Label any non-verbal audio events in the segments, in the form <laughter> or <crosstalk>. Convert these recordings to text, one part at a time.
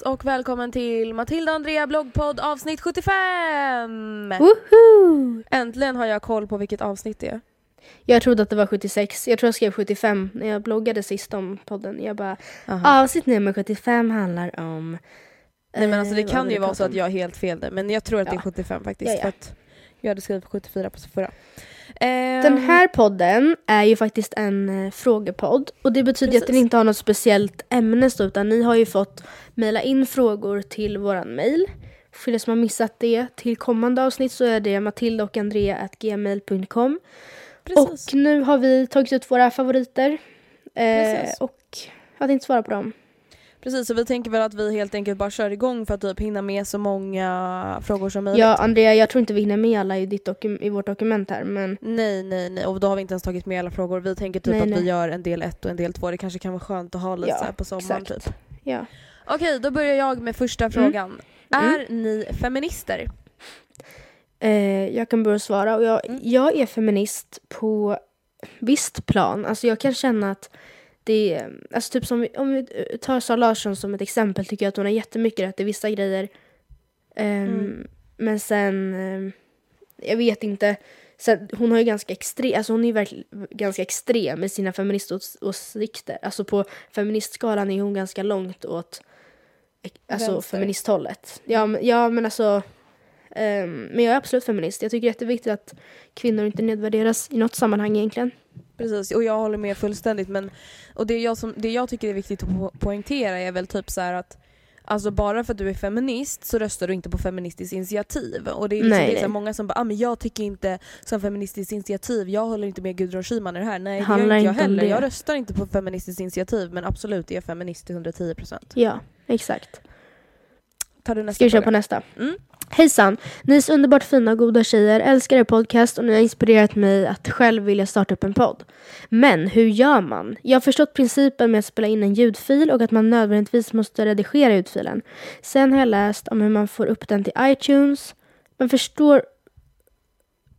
allesammans och välkommen till Matilda och Andrea bloggpodd avsnitt 75! Woho! Äntligen har jag koll på vilket avsnitt det är. Jag trodde att det var 76. Jag tror jag skrev 75 när jag bloggade sist om podden. Jag bara, Aha. avsnitt nummer 75 handlar om... Nej men alltså det eh, kan ju vara så att jag är helt fel där men jag tror att det är Ja. 75 faktiskt Ja, ja. för att jag hade skrivit 74 på förra. Den Ehm, här podden är ju faktiskt en eh, frågepodd och det betyder att den Precis. inte har något speciellt ämne så, utan ni har ju fått mejla in frågor till våran mejl. För er som har missat det till kommande avsnitt så är det matilda och. Precis. Nu har vi tagit ut våra favoriter. Eh, Precis. och jag tänkte svara på dem. Precis så vi tänker väl att vi helt enkelt bara kör igång för att typ hinna med så många frågor som möjligt. Ja, Andrea, jag tror inte vi hinner med alla i, ditt dokum- i vårt dokument här, men Nej, nej, nej. Och då har vi inte ens tagit med alla frågor. Vi tänker typ Nej, att nej. vi gör en del ett och en del två. Det kanske kan vara skönt att ha lite Ja, så här på sommaren exakt. typ. ja. Okej, då börjar jag med första frågan. Är ni feminister? Eh, jag kan börja svara. Och jag, Mm. jag är feminist på visst plan. Alltså jag kan känna att det är, alltså typ som, vi- om vi tar Sara Larsson som ett exempel tycker jag att hon har jättemycket rätt i vissa grejer. Ehm, Mm. Men sen, ehm, jag vet inte. Sen, hon har ju ganska extrem, alltså hon är verkligen ganska extrem med sina feministåsikter. Alltså på feministskalan är hon ganska långt åt alltså Vänster. feministhållet. Ja, men, ja men alltså ehm, men jag är absolut feminist. Jag tycker det är jätteviktigt att kvinnor inte nedvärderas i något sammanhang egentligen. Precis, och jag håller med fullständigt. Men, och det jag, som, det jag tycker är viktigt att po- poängtera är väl typ så att Alltså bara för att du är feminist så röstar du inte på Feministiskt initiativ. Och det är liksom Nej, det är så många som bara ah, men jag tycker inte som Feministiskt initiativ, jag håller inte med Gudrun Schyman i det här. Nej det gör inte jag heller. Jag röstar inte på Feministiskt initiativ men absolut är jag feminist till 110%. Ja, exakt. Tar du nästa Ska vi köra på nästa? Mm. Hejsan! Ni är så underbart fina och goda tjejer, älskar er podcast och ni har inspirerat mig att själv vilja starta upp en podd. Men hur gör man? Jag har förstått principen med att spela in en ljudfil och att man nödvändigtvis måste redigera ljudfilen. Sen har jag läst om hur man får upp den till iTunes, men förstår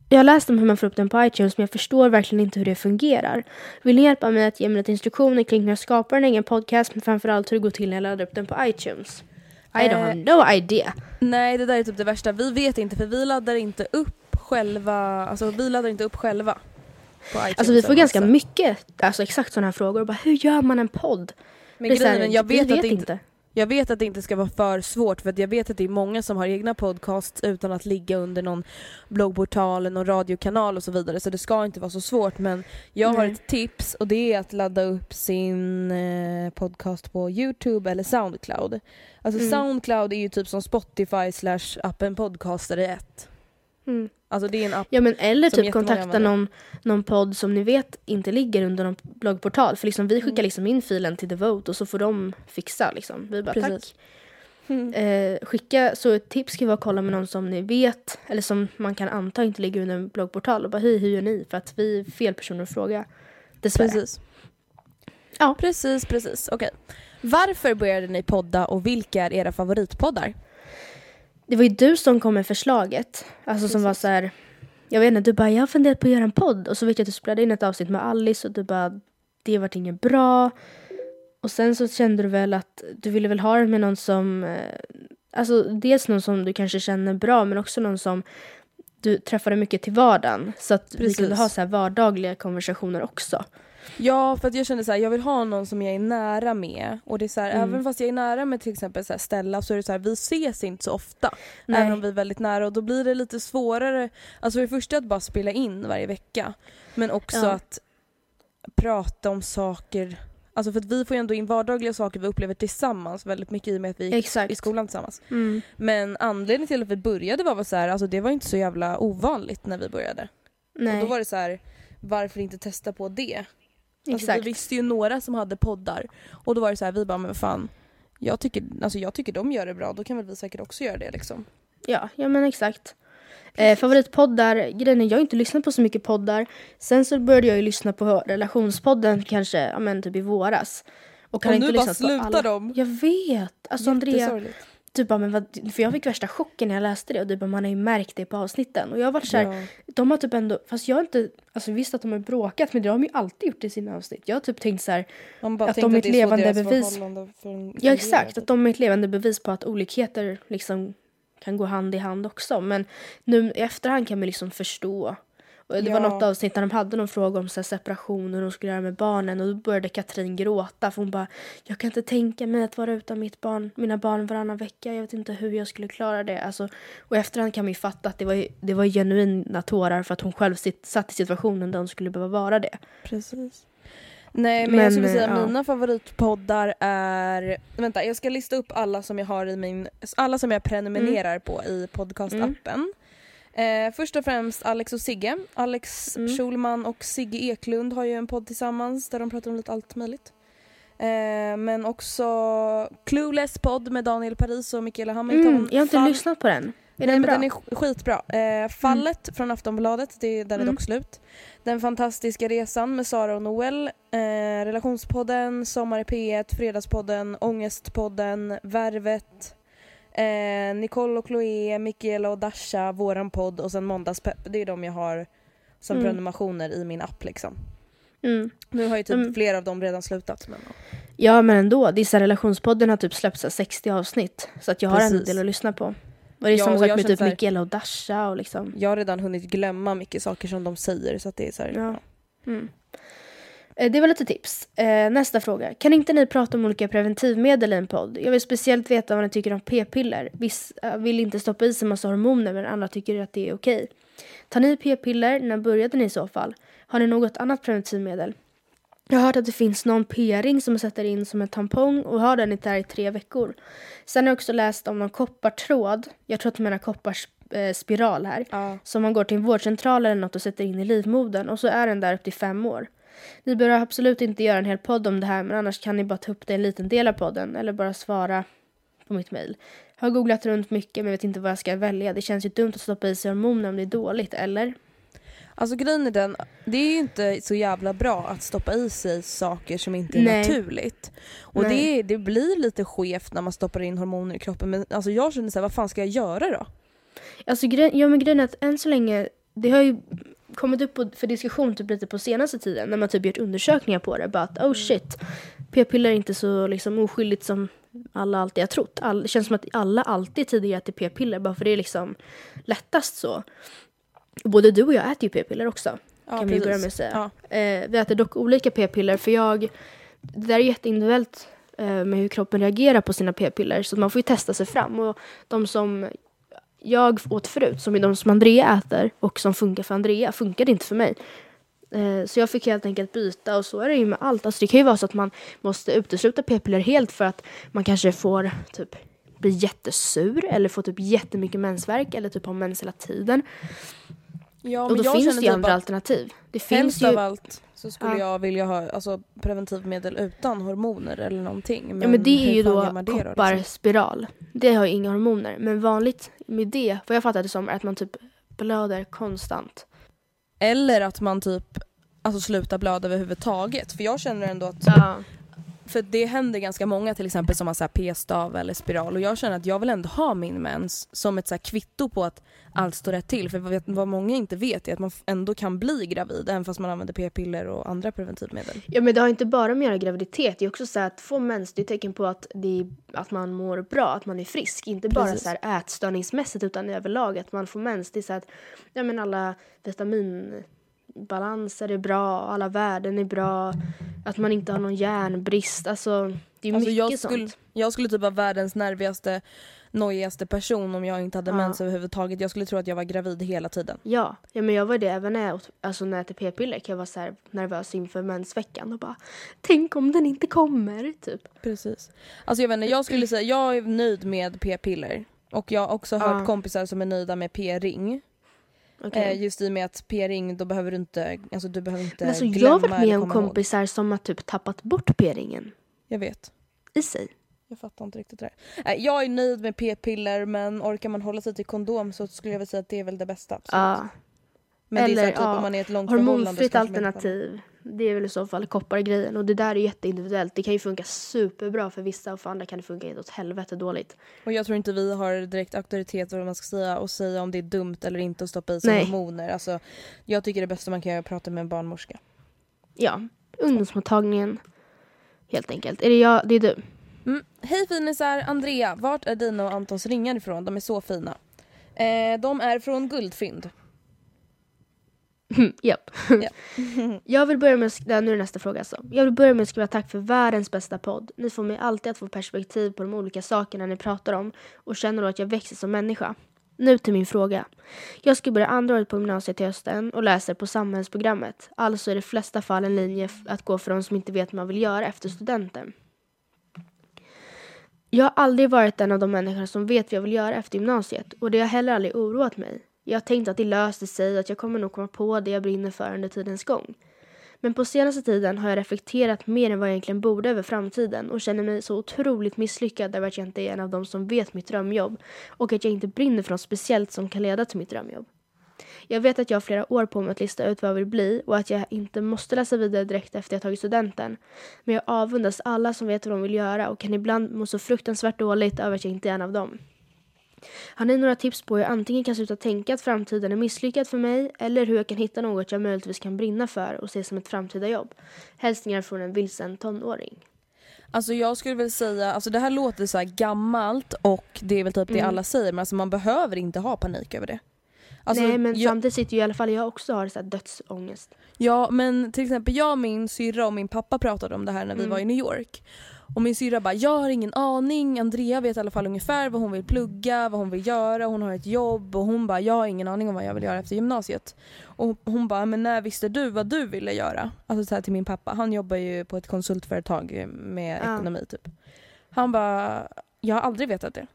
jag har läst om hur man får upp den på iTunes men jag förstår verkligen inte hur det fungerar. Vill ni hjälpa mig att ge mig lite instruktioner kring hur jag skapar en egen podcast men framförallt hur det går till när jag laddar upp den på iTunes? I don't have no idea. Nej det där är typ det värsta. Vi vet inte för vi laddar inte upp själva, alltså vi laddar inte upp själva. Alltså vi får ganska något. mycket, alltså exakt sådana här frågor. Bara, hur gör man en podd? Men grejen jag vi vet, att det inte, Jag vet att det inte ska vara för svårt för att jag vet att det är många som har egna podcasts utan att ligga under någon bloggportal, någon radiokanal och så vidare så det ska inte vara så svårt men jag har Nej. ett tips och det är att ladda upp sin eh, podcast på Youtube eller Soundcloud. Alltså Mm. Soundcloud är ju typ som Spotify slash appen podcaster i ett. Mm. Alltså det är en app Ja men eller typ kontakta någon, någon podd som ni vet inte ligger under någon bloggportal. För liksom vi skickar Mm. liksom in filen till Devote och så får de fixa liksom. Vi bara Precis. tack. Eh, skicka, så ett tips ska vara att kolla med någon som ni vet eller som man kan anta inte ligger under en bloggportal och bara hej hur gör ni? För att vi är fel personer att fråga. Dessvärre. Precis. Ja. Precis, precis. Okej. Varför började ni podda och vilka är era favoritpoddar? Det var ju du som kom med förslaget. Alltså som var så här. Jag vet inte, du bara jag har funderat på att göra en podd. Och så vet jag att du spelade in ett avsnitt med Alice och du bara det vart inget bra. Och sen så kände du väl att du ville väl ha det med någon som eh, Alltså dels någon som du kanske känner bra men också någon som du träffade mycket till vardagen. Så att vi Precis. kunde ha så här vardagliga konversationer också. Ja, för att jag kände så här, jag vill ha någon som jag är nära med. Och det är så här, Mm. även fast jag är nära med till exempel så Stella så är det så här, vi ses inte så ofta. Nej. Även om vi är väldigt nära och då blir det lite svårare. Alltså för det första att bara spela in varje vecka. Men också Ja. att prata om saker. Alltså för att vi får ju ändå in vardagliga saker vi upplever tillsammans väldigt mycket i och med att vi gick i skolan tillsammans. Mm. Men anledningen till att vi började var så här, alltså det var inte så jävla ovanligt när vi började. Nej. Och då var det så här, varför inte testa på det? Alltså, vi visste ju några som hade poddar och då var det så här, vi bara men vad fan jag tycker, alltså jag tycker de gör det bra, då kan väl vi säkert också göra det liksom. Ja, ja men exakt. Eh, favoritpoddar, grejen är jag har inte lyssnat på så mycket poddar. Sen så började jag ju lyssna på relationspodden kanske, ja men typ i våras. Och Och inte nu bara slutar alla. de. Jag vet! Alltså Andrea. Du bara, men vad, för jag fick värsta chocken när jag läste det och du bara, man har ju märkt det på avsnitten. Och jag har varit såhär, Ja. de har typ ändå, fast jag har inte, alltså visst att de har bråkat men det har de ju alltid gjort i sina avsnitt. Jag har typ tänkt så här, Man bara att de är ett levande bevis. ja exakt, typ. att de är ett levande bevis på att olikheter liksom kan gå hand i hand också. Men nu i efterhand kan man liksom förstå. Och det var Ja. något avsnitt där de hade någon fråga om så här separation och de skulle göra med barnen och då började Katrin gråta för hon bara Jag kan inte tänka mig att vara utan mitt barn, mina barn varannan vecka. Jag vet inte hur jag skulle klara det. Alltså, och efterhand kan man ju fatta att det var, det var genuina tårar för att hon själv sitt, satt i situationen där hon skulle behöva vara det. Precis. Nej men, Men, jag skulle säga eh, ja. mina favoritpoddar är, vänta jag ska lista upp alla som jag har i min, alla som jag prenumererar på i podcastappen. Eh, först och främst Alex och Sigge. Alex Mm. Schulman och Sigge Eklund har ju en podd tillsammans där de pratar om lite allt möjligt. Eh, men också Clueless podd med Daniel Paris och Michaela Hamilton. Mm, jag har inte Fall- lyssnat på den. Är den men bra? den är sk- skitbra. Eh, Fallet från Aftonbladet, det, där är Mm. dock slut. Den fantastiska resan med Sara och Noel. Eh, relationspodden, Sommar i P1, Fredagspodden, Ångestpodden, Värvet. Eh, Nicole och Chloé, Mikaela och Dasha, våran podd och sen Måndagspepp. Det är de jag har som Mm. prenumerationer i min app liksom. Mm. Nu har ju typ Mm. flera av dem redan slutat. Men, ja. Men ändå, Dissa relationspodden har typ släppt så här 60 avsnitt. Så att jag har en Precis. del att lyssna på. Och det är Ja, samma sak med typ Mikaela och Dasha och liksom. Jag har redan hunnit glömma mycket saker som de säger så att det är så här, Ja. ja. Eh, Det var lite tips. Eh, nästa fråga. Kan inte ni prata om olika preventivmedel i en podd? Jag vill speciellt veta vad ni tycker om p-piller. Vissa vill inte stoppa i sig massa hormoner men andra tycker att det är okej. Tar ni p-piller? När började ni i så fall? Har ni något annat preventivmedel? Jag har hört att det finns någon p-ring som man sätter in som en tampong och har den där i tre veckor. Sen har jag också läst om någon koppartråd. Jag tror att du menar kopparspiral här. Ja. Som man går till en vårdcentral eller något och sätter in i livmodern och så är den där upp till fem år. Ni bör absolut inte göra en hel podd om det här men annars kan ni bara ta upp det en liten del av podden eller bara svara på mitt mejl. Jag har googlat runt mycket men vet inte vad jag ska välja. Det känns ju dumt att stoppa i sig hormoner om det är dåligt, eller? Alltså grejen är den, det är ju inte så jävla bra att stoppa i sig saker som inte är Nej. naturligt. Och det, det blir lite skevt när man stoppar in hormoner i kroppen men alltså jag känner såhär, vad fan ska jag göra då? Alltså grej, ja, men grejen är att än så länge, det har ju kommit upp på, för diskussion typ lite på senaste tiden när man typ gjort undersökningar på det. Bara att oh shit, p-piller är inte så liksom oskyldigt som alla alltid har trott. All, det känns som att alla alltid tidigare ätit p-piller bara för det är liksom lättast så. Både du och jag äter ju p-piller också. Ja, kan vi börja med att säga. Ja. Eh, vi äter dock olika p-piller för jag, det där är jätteindividuellt eh, med hur kroppen reagerar på sina p-piller. Så man får ju testa sig fram. Och de som jag åt förut, som är de som Andrea äter och som funkar för Andrea, funkade inte för mig. Eh, så jag fick helt enkelt byta och så är det ju med allt. Alltså det kan ju vara så att man måste utesluta p-piller helt för att man kanske får typ bli jättesur eller får typ jättemycket mensvärk eller typ har mens hela tiden. Ja, och då jag finns det ju typ andra alternativ. Det finns av ju... allt så skulle Ja. jag vilja ha alltså, preventivmedel utan hormoner eller någonting. Men, Ja men det är ju då liksom? kopparspiral. Det har ju inga hormoner. Men vanligt med det, vad jag fattade som, är att man typ blöder konstant. Eller att man typ alltså, slutar blöda överhuvudtaget. För jag känner ändå att Ja. För det händer ganska många till exempel som har så p-stav eller spiral och jag känner att jag vill ändå ha min mens som ett så kvitto på att allt står rätt till. För vad, många inte vet är att man ändå kan bli gravid även fast man använder p-piller och andra preventivmedel. ja men det har inte bara med att göra graviditet. Det är också så att få mens, det är tecken på att, det att man mår bra, att man är frisk. Inte bara Precis. så här ätstörningsmässigt utan överlag att man får mens. Det är så att ja, men alla vitaminbalanser är bra, alla värden är bra, att man inte har någon järnbrist. Alltså det är Alltså mycket jag, skulle, sånt. jag skulle typ vara världens nervigaste, nojigaste person om jag inte hade Ja. mens överhuvudtaget. Jag skulle tro att jag var gravid hela tiden. Ja, ja men jag var det även när jag, åt, alltså när jag äter p-piller kan jag vara så nervös inför mensveckan och bara tänk om den inte kommer typ. Precis. Alltså jag vet inte, jag skulle säga jag är nöjd med p-piller. Och jag har också hört Ja. kompisar som är nöjda med p-ring. Okej. Eh, just i och med att p-ring, då behöver du inte, alltså du behöver inte alltså glömma jag har varit eller med om komma ihåg. kompisar som har typ tappat bort p-ringen Jag vet. i sig. Jag fattar inte riktigt det där. Nej, jag är nöjd med p-piller men orkar man hålla sig till kondom så skulle jag vilja säga att det är väl det bästa. absolut. Ja. men det är så här, eller, typ ja, om man är ett långt Hormonfritt alternativ. Det är väl i så fall koppargrejen och det där är jätteindividuellt. Det kan ju funka superbra för vissa och för andra kan det funka helt åt helvete dåligt. Och jag tror inte vi har direkt auktoritet vad man ska säga och säga om det är dumt eller inte att stoppa i sig Nej. hormoner. Alltså, jag tycker det bästa man kan göra är att prata med en barnmorska. Ja, ungdomsmottagningen helt enkelt. Är det jag, det är du? Mm. Hej finisar! Andrea, vart är dina och Antons ringar ifrån? De är så fina. Eh, de är från Guldfynd. <laughs> Japp. Ja. <laughs> jag vill börja med att skriva, nu är nästa fråga alltså. Jag vill börja med att skriva tack för världens bästa podd. Ni får mig alltid att få perspektiv på de olika sakerna ni pratar om och känner då att jag växer som människa. Nu till min fråga. Jag ska börja andra året på gymnasiet till hösten och läser på samhällsprogrammet. Alltså är det i flesta fall en linje att gå för de som inte vet vad man vill göra efter studenten. Jag har aldrig varit en av de människor som vet vad jag vill göra efter gymnasiet och det har heller aldrig oroat mig. Jag har tänkt att det löser sig och att jag kommer nog komma på det jag brinner för under tidens gång. Men på senaste tiden har jag reflekterat mer än vad jag egentligen borde över framtiden och känner mig så otroligt misslyckad över att jag inte är en av dem som vet mitt drömjobb och att jag inte brinner för något speciellt som kan leda till mitt drömjobb. Jag vet att jag har flera år på mig att lista ut vad jag vill bli och att jag inte måste läsa vidare direkt efter jag tagit studenten. Men jag avundas alla som vet vad de vill göra och kan ibland må så fruktansvärt dåligt över att jag inte är en av dem. Har ni några tips på hur jag antingen kan sluta tänka att framtiden är misslyckad för mig eller hur jag kan hitta något jag möjligtvis kan brinna för och se som ett framtida jobb? Hälsningar från en vilsen tonåring. Alltså jag skulle väl säga, alltså det här låter så här gammalt och det är väl typ det Mm. alla säger men alltså man behöver inte ha panik över det. Alltså, Nej men jag, samtidigt sitter ju i alla fall jag också har så här dödsångest. Ja men till exempel jag, min syrra och min pappa pratade om det här när vi Mm. var i New York. Och min syrra bara, jag har ingen aning, Andrea vet i alla fall ungefär vad hon vill plugga, vad hon vill göra, hon har ett jobb och hon bara, jag har ingen aning om vad jag vill göra efter gymnasiet. Och hon bara, men när visste du vad du ville göra? Alltså så här till min pappa, han jobbar ju på ett konsultföretag med Ja. ekonomi typ. Han bara, jag har aldrig vetat det.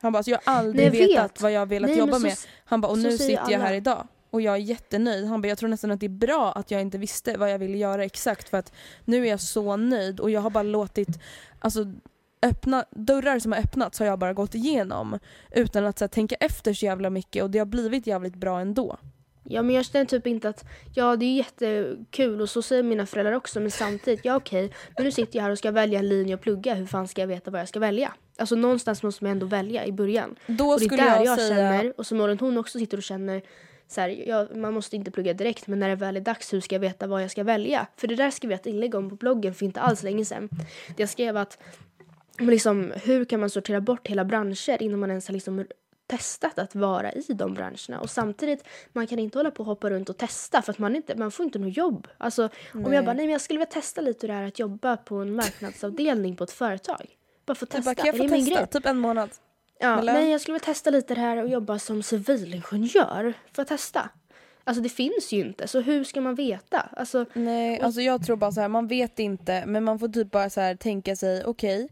Han bara, alltså jag har aldrig Nej, jag vetat vet. vad jag velat Nej, jobba så- med. Han bara, och nu sitter jag här alla. idag. Och jag är jättenöjd. Han bara, jag tror nästan att det är bra att jag inte visste vad jag ville göra exakt för att nu är jag så nöjd och jag har bara låtit, alltså öppna, dörrar som har öppnats har jag bara gått igenom utan att här, tänka efter så jävla mycket och det har blivit jävligt bra ändå. Ja men jag känner typ inte att, ja det är jättekul och så säger mina föräldrar också men samtidigt, ja okej, men nu sitter jag här och ska välja en linje och plugga, hur fan ska jag veta vad jag ska välja? Alltså någonstans måste man ändå välja i början. Då och det är skulle där jag, jag, säga, känner, och som Lauren hon också sitter och känner så här, ja, man måste inte plugga direkt men när det väl är dags hur ska jag veta vad jag ska välja? För det där skrev jag ett inlägg om på bloggen för inte alls länge sedan. Jag skrev att liksom, hur kan man sortera bort hela branscher innan man ens har liksom testat att vara i de branscherna. Och samtidigt, man kan inte hålla på och hoppa runt och testa för att man, inte, man får inte något jobb. Alltså, om jag Nej. bara, nej men jag skulle vilja testa lite hur det är att jobba på en marknadsavdelning på ett företag. Bara få Du testa, bara, kan jag är få det min testa? grej? Typ en månad. Ja, Eller? nej, jag skulle vilja testa lite det här och jobba som civilingenjör. För att testa. Alltså det finns ju inte, så hur ska man veta? Alltså, Nej, alltså jag tror bara så här, man vet inte men man får typ bara så här tänka sig okej.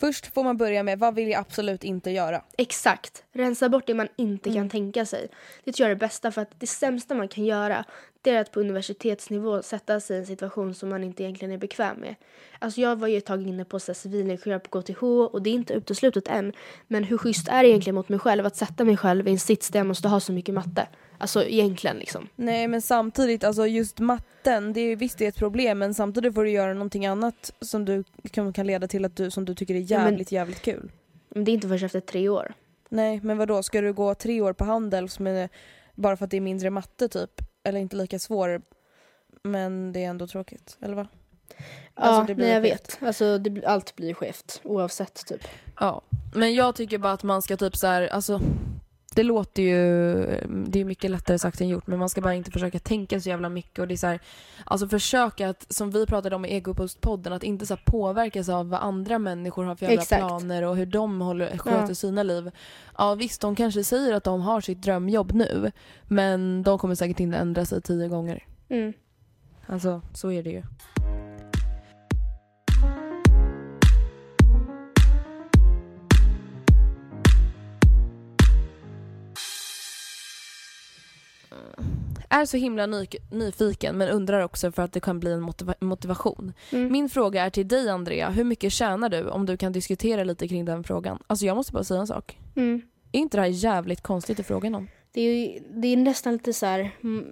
först får man börja med vad vill jag absolut inte göra? exakt. Rensa bort det man inte Mm. kan tänka sig. Det tror jag är det bästa för att det sämsta man kan göra är att på universitetsnivå sätta sig i en situation som man inte egentligen är bekväm med. Alltså jag var ju ett tag inne på så här civilingenjör på KTH och det är inte uteslutet än. Men hur schysst är det egentligen mot mig själv att sätta mig själv i en sits där jag måste ha så mycket matte? Alltså egentligen liksom. Nej men samtidigt, alltså just matten, det är visst det är ett problem men samtidigt får du göra någonting annat som du kan, kan leda till att du, som du tycker är Ja, men- jävligt jävligt kul. Men det är inte först efter tre år. Nej men vad då ska du gå tre år på handel som är, bara för att det är mindre matte typ? Eller inte lika svår men det är ändå tråkigt, eller? Ja, Alltså, det blir nej, jag vet. Alltså det, blir- allt blir skevt oavsett typ. Ja, men jag tycker bara att man ska typ så här, alltså det låter ju, det är mycket lättare sagt än gjort men man ska bara inte försöka tänka så jävla mycket och det är så här, alltså försöka att, som vi pratade om i Egopostpodden, att inte så påverkas av vad andra människor har för jävla Exakt. planer och hur de håller, sköter Ja. sina liv. Ja visst, de kanske säger att de har sitt drömjobb nu men de kommer säkert inte ändra sig tio gånger. Mm. Alltså så är det ju. Är så himla ny, nyfiken men undrar också för att det kan bli en motiva- motivation. Mm. Min fråga är till dig Andrea, hur mycket tjänar du om du kan diskutera lite kring den frågan? Alltså jag måste bara säga en sak. Mm. Är inte det här jävligt konstigt att fråga någon? Det är, ju, det är nästan lite så här,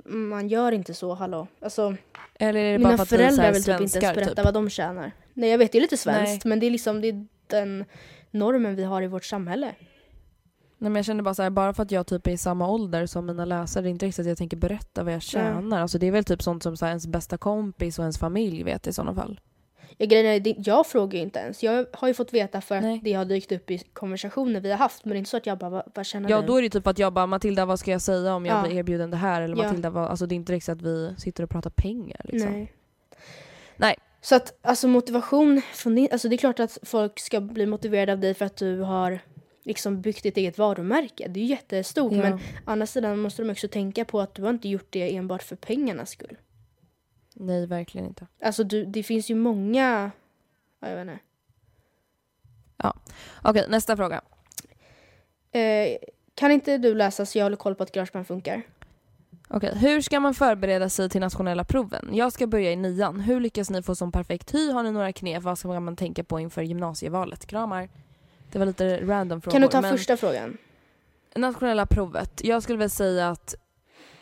man gör inte så, hallå. Alltså, Eller är det bara mina för att föräldrar vill typ inte ens berätta typ? vad de tjänar. Nej jag vet, det är lite svenskt Nej. men det är liksom det är den normen vi har i vårt samhälle. Nej men jag känner bara så här, bara för att jag typ är i samma ålder som mina läsare, det är inte riktigt att jag tänker berätta vad jag tjänar. Alltså det är väl typ sånt som så här, ens bästa kompis och ens familj vet i sådana fall. Jag, grejen är, jag frågar ju inte ens. Jag har ju fått veta för att Nej. det har dykt upp i konversationer vi har haft men det är inte så att jag bara, vad, vad känner Ja du? då är det typ att jag bara Matilda vad ska jag säga om jag Ja. blir erbjuden det här? Eller Ja. Matilda vad, alltså det är inte riktigt att vi sitter och pratar pengar liksom. Nej. Nej. Så att alltså motivation, från din, alltså det är klart att folk ska bli motiverade av dig för att du har liksom byggt ditt eget varumärke. Det är jättestort Ja. men å andra sidan måste de också tänka på att du har inte gjort det enbart för pengarnas skull. Nej verkligen inte. Alltså du, det finns ju många, ja, jag vet inte. Okej nästa fråga. Eh, kan inte du läsa så jag håller koll på att Garageband funkar? Okej, hur ska man förbereda sig till nationella proven? Jag ska börja i nian. Hur lyckas ni få som perfekt hy? Har ni några knep? Vad ska man tänka på inför gymnasievalet? Kramar. Det var lite random frågor. Kan du ta men första frågan? Nationella provet. Jag skulle väl säga att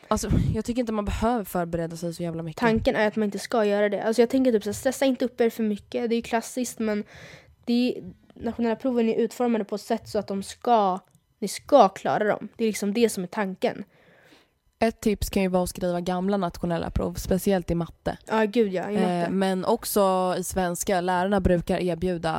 Alltså, jag tycker inte man behöver förbereda sig så jävla mycket. Tanken är att man inte ska göra det. Alltså jag tänker typ så här, stressa inte upp er för mycket. Det är ju klassiskt men det är, nationella proven är utformade på ett sätt så att de ska, ni ska klara dem. Det är liksom det som är tanken. Ett tips kan ju vara att skriva gamla nationella prov, speciellt i matte. Ja gud ja, i matte. Eh, men också i svenska. Lärarna brukar erbjuda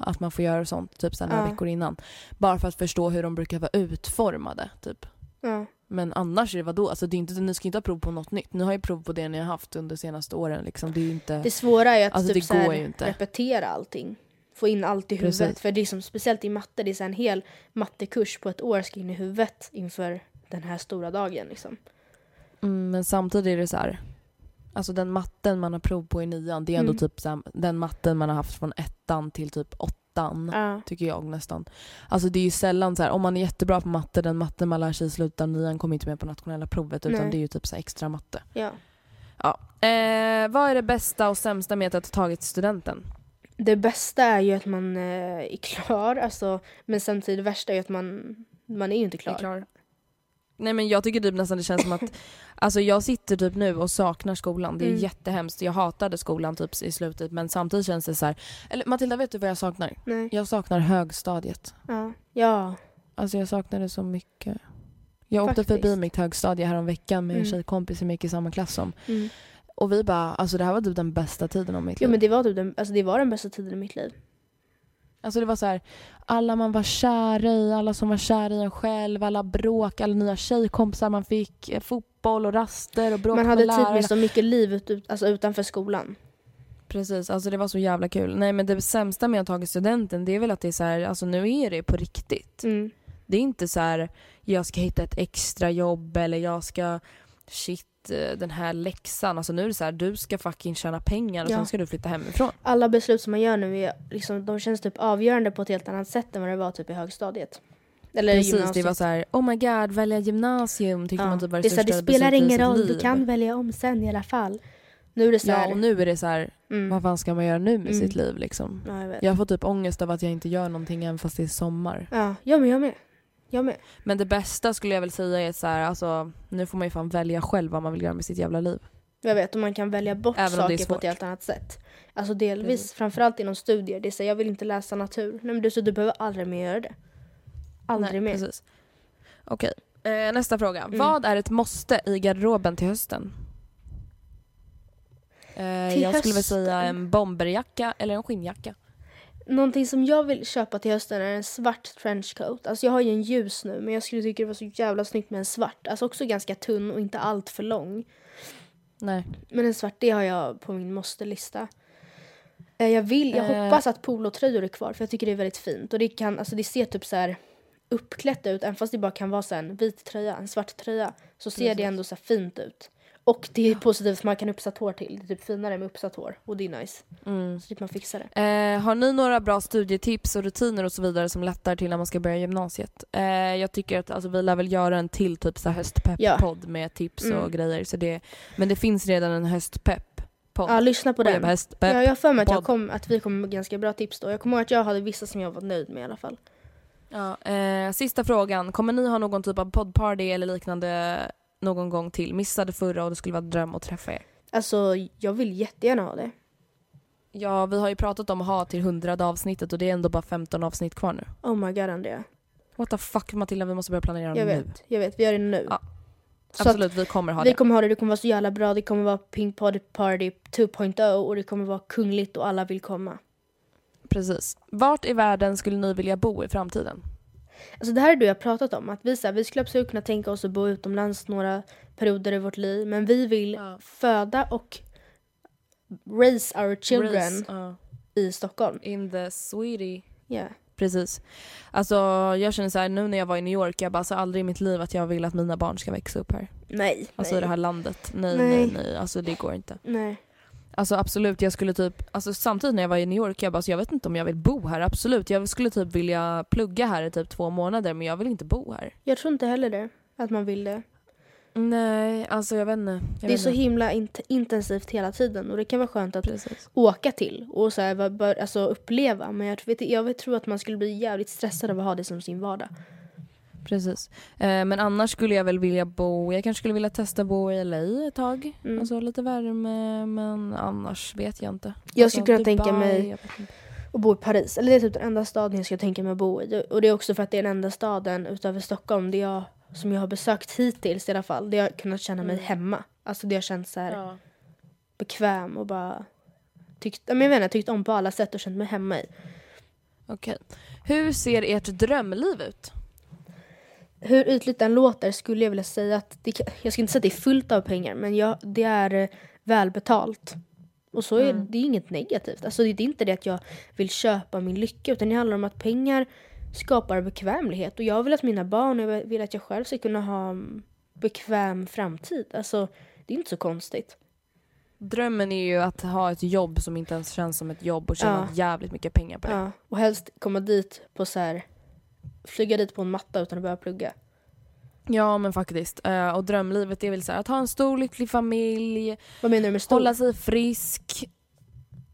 att man får göra sånt typ sen några Ja. veckor innan. Bara för att förstå hur de brukar vara utformade. Typ. ja. Men annars är det vadå? Alltså, det är inte, ni ska inte ha prov på något nytt. Ni har ju prov på det ni har haft under de senaste åren. Liksom. Det är inte... Det svåra är ju att Alltså, typ det så här, går ju inte. repetera allting. Få in allt i huvudet. Precis. För det är som, speciellt i matte, det är så en hel mattekurs på ett år ska in i huvudet inför den här stora dagen. Liksom. Mm, men samtidigt är det så här. Alltså den matten man har prov på i nian, det är ändå Mm. typ så här, den matten man har haft från ettan till typ åttan. Ja. Tycker jag nästan. Alltså det är ju sällan så här, om man är jättebra på matte, den matten man lär sig i slutet av nian kommer inte med på nationella provet utan Nej. det är ju typ så extra matte. ja. Ja. Eh, vad är det bästa och sämsta med att ha tagit studenten? Det bästa är ju att man eh, är klar, alltså, men samtidigt det värsta är ju att man, man är ju inte klar. Nej men jag tycker typ nästan det känns som att <laughs> Alltså jag sitter typ nu och saknar skolan. Det är Mm. jättehemskt. Jag hatade skolan typ i slutet men samtidigt känns det så här. Eller Matilda vet du vad jag saknar? Nej. Jag saknar högstadiet. Ja. ja. Alltså jag saknar det så mycket. Jag åkte Faktiskt. förbi mitt högstadie här om veckan med en Mm. tjejkompis som jag gick i samma klass som. Mm. Och vi bara, alltså det här var typ den bästa tiden av mitt liv. men det var, typ den, alltså, det var den bästa tiden i mitt liv. Alltså det var så här, alla man var kär i, alla som var kär i en själv, alla bråk, alla nya tjejkompisar man fick, eh, fotboll och raster och bråk Man hade med tid med så mycket liv ut, alltså utanför skolan. Precis, alltså det var så jävla kul. Nej men det sämsta med att ha tagit studenten det är väl att det är så här, alltså nu är det på riktigt. Mm. Det är inte så här, jag ska hitta ett extra jobb eller jag ska, shit eh, den här läxan. Alltså nu är det så här, du ska fucking tjäna pengar och Ja. sen ska du flytta hemifrån. Alla beslut som man gör nu är, liksom, de känns typ avgörande på ett helt annat sätt än vad det var typ i högstadiet. Eller Precis, det gymnasiet. var så här, oh my god, välja gymnasium tyckte Ja. man typ var det, det, så här, största det spelar ingen roll, liv. du kan välja om sen i alla fall. Nu är det så här, Ja och nu är det så här, mm. vad fan ska man göra nu med Mm. sitt liv liksom? ja, jag. Jag får typ ångest av att jag inte gör någonting även fast det är sommar. Ja, jag med, jag med. Jag med. Men det bästa skulle jag väl säga är så här, alltså nu får man ju fan välja själv vad man vill göra med sitt jävla liv. Jag vet, och man kan välja bort Även saker på ett helt annat sätt. Alltså delvis, Precis. framförallt inom studier. Det är så här, jag vill inte läsa natur. Nej men du, så du behöver aldrig mer göra det. Aldrig Nej, mer. Precis. Okej, eh, nästa fråga. Mm. Vad är ett måste i garderoben till hösten? Eh, Till jag skulle väl hösten? säga en bomberjacka eller en skinnjacka. Någonting som jag vill köpa till hösten är en svart trenchcoat. Alltså jag har ju en ljus nu men jag skulle tycka det var så jävla snyggt med en svart. Alltså också ganska tunn och inte allt för lång. Nej. Men en svart, det har jag på min måste-lista. Eh, Jag vill, jag Eh. hoppas att polotröjor är kvar för jag tycker det är väldigt fint. Och det kan, alltså det ser typ så här uppklätt ut, även fast det bara kan vara så en vit tröja, en svart tröja. Så ser det Precis. ändå så fint ut. Och det är positivt för man kan uppsatt hår till. Det är typ finare med uppsatt hår och det är nice. Mm. Så typ man fixar det. Eh, har ni några bra studietips och rutiner och så vidare som lättar till när man ska börja gymnasiet? Eh, jag tycker att alltså, vi lär väl göra en till typ så höstpepp-podd med tips Mm. och grejer. Så det, men det finns redan en höstpepp-podd. Ja, lyssna på den. höstpepp. Ja, jag har för mig att, jag podd. kom, att vi kom med ganska bra tips då. Jag kommer ihåg att jag hade vissa som jag var nöjd med i alla fall. Ja, eh, sista frågan. Kommer ni ha någon typ av poddparty eller liknande någon gång till? Missade förra och det skulle vara en dröm att träffa er. Alltså, jag vill jättegärna ha det. Ja, vi har ju pratat om att ha till hundrade avsnittet och det är ändå bara 15 avsnitt kvar nu. Oh my god, Andrea. What the fuck Matilda, vi måste börja planera Jag nu. vet, jag vet. Vi gör det nu. Ja, Så Absolut, vi kommer ha vi det. kommer ha det, det kommer vara så jävla bra. Det kommer vara Pink Party Party 2.0 och det kommer vara kungligt och alla vill komma. Precis. Vart i världen skulle ni vilja bo i framtiden? Alltså det här är det jag pratat om. Att vi, så här, vi skulle absolut kunna tänka oss att bo utomlands några perioder i vårt liv. Men vi vill Ja. föda och raise our children Race, ja. i Stockholm. in the sweetie. Yeah. Precis. Alltså jag känner så här, nu när jag var i New York, jag bara alltså aldrig i mitt liv att jag vill att mina barn ska växa upp här. Nej. Alltså nej. i det här landet. Nej, Nej. nej, nej. Alltså det går inte. Nej. Alltså absolut, jag skulle typ, alltså samtidigt när jag var i New York, jag bara, alltså, jag vet inte om jag vill bo här. Absolut, jag skulle typ vilja plugga här i typ två månader, men jag vill inte bo här. Jag tror inte heller det. Att man vill det. Nej, alltså jag vet inte. Jag det är vet så inte. himla int- intensivt hela tiden och det kan vara skönt att Precis. åka till och så här, bara- alltså, uppleva. Men jag, vet, jag tror att man skulle bli jävligt stressad av att ha det som sin vardag. Precis. Eh, men annars skulle jag väl vilja bo, jag kanske skulle vilja testa bo i LA ett tag. Mm. Alltså lite värme, men annars vet jag inte. Jag skulle alltså, kunna tänka mig- jag. Och bo i Paris. Eller det är typ den enda staden jag skulle tänka mig att bo i. Och det är också för att det är den enda staden utöver Stockholm det jag, som jag har besökt hittills i alla fall. Det jag har kunnat känna mig Mm. hemma. Alltså det har känts så här Ja. bekväm och bara tyckt, jag vet inte, tyckt om på alla sätt och känt mig hemma i. Okej. Hur ser ert drömliv ut? Hur ytligt den låter skulle jag vilja säga att det, jag ska inte säga att det är fullt av pengar men jag, det är eh, välbetalt. Och så är Mm. det är inget negativt. Alltså det är inte det att jag vill köpa min lycka utan det handlar om att pengar skapar bekvämlighet och jag vill att mina barn och jag vill att jag själv ska kunna ha bekväm framtid. Alltså det är inte så konstigt. Drömmen är ju att ha ett jobb som inte ens känns som ett jobb och tjäna Ja. jävligt mycket pengar på det. Ja, och helst komma dit på så här flyga dit på en matta utan att behöva plugga. Ja men faktiskt. Eh, och drömlivet är väl så här, att ha en stor lycklig familj, Vad menar du med stor? hålla sig frisk.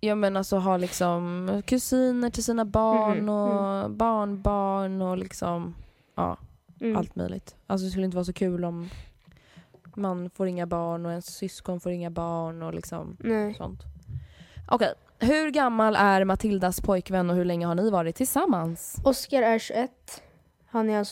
Jag menar alltså ha liksom kusiner till sina barn Mhm, och barnbarn och liksom ja, Mm. allt möjligt. Alltså det skulle inte vara så kul om man får inga barn och ens syskon får inga barn och liksom Nej. sånt. Okej, hur gammal är Matildas pojkvän och hur länge har ni varit tillsammans? Oskar är 21. Han är alltså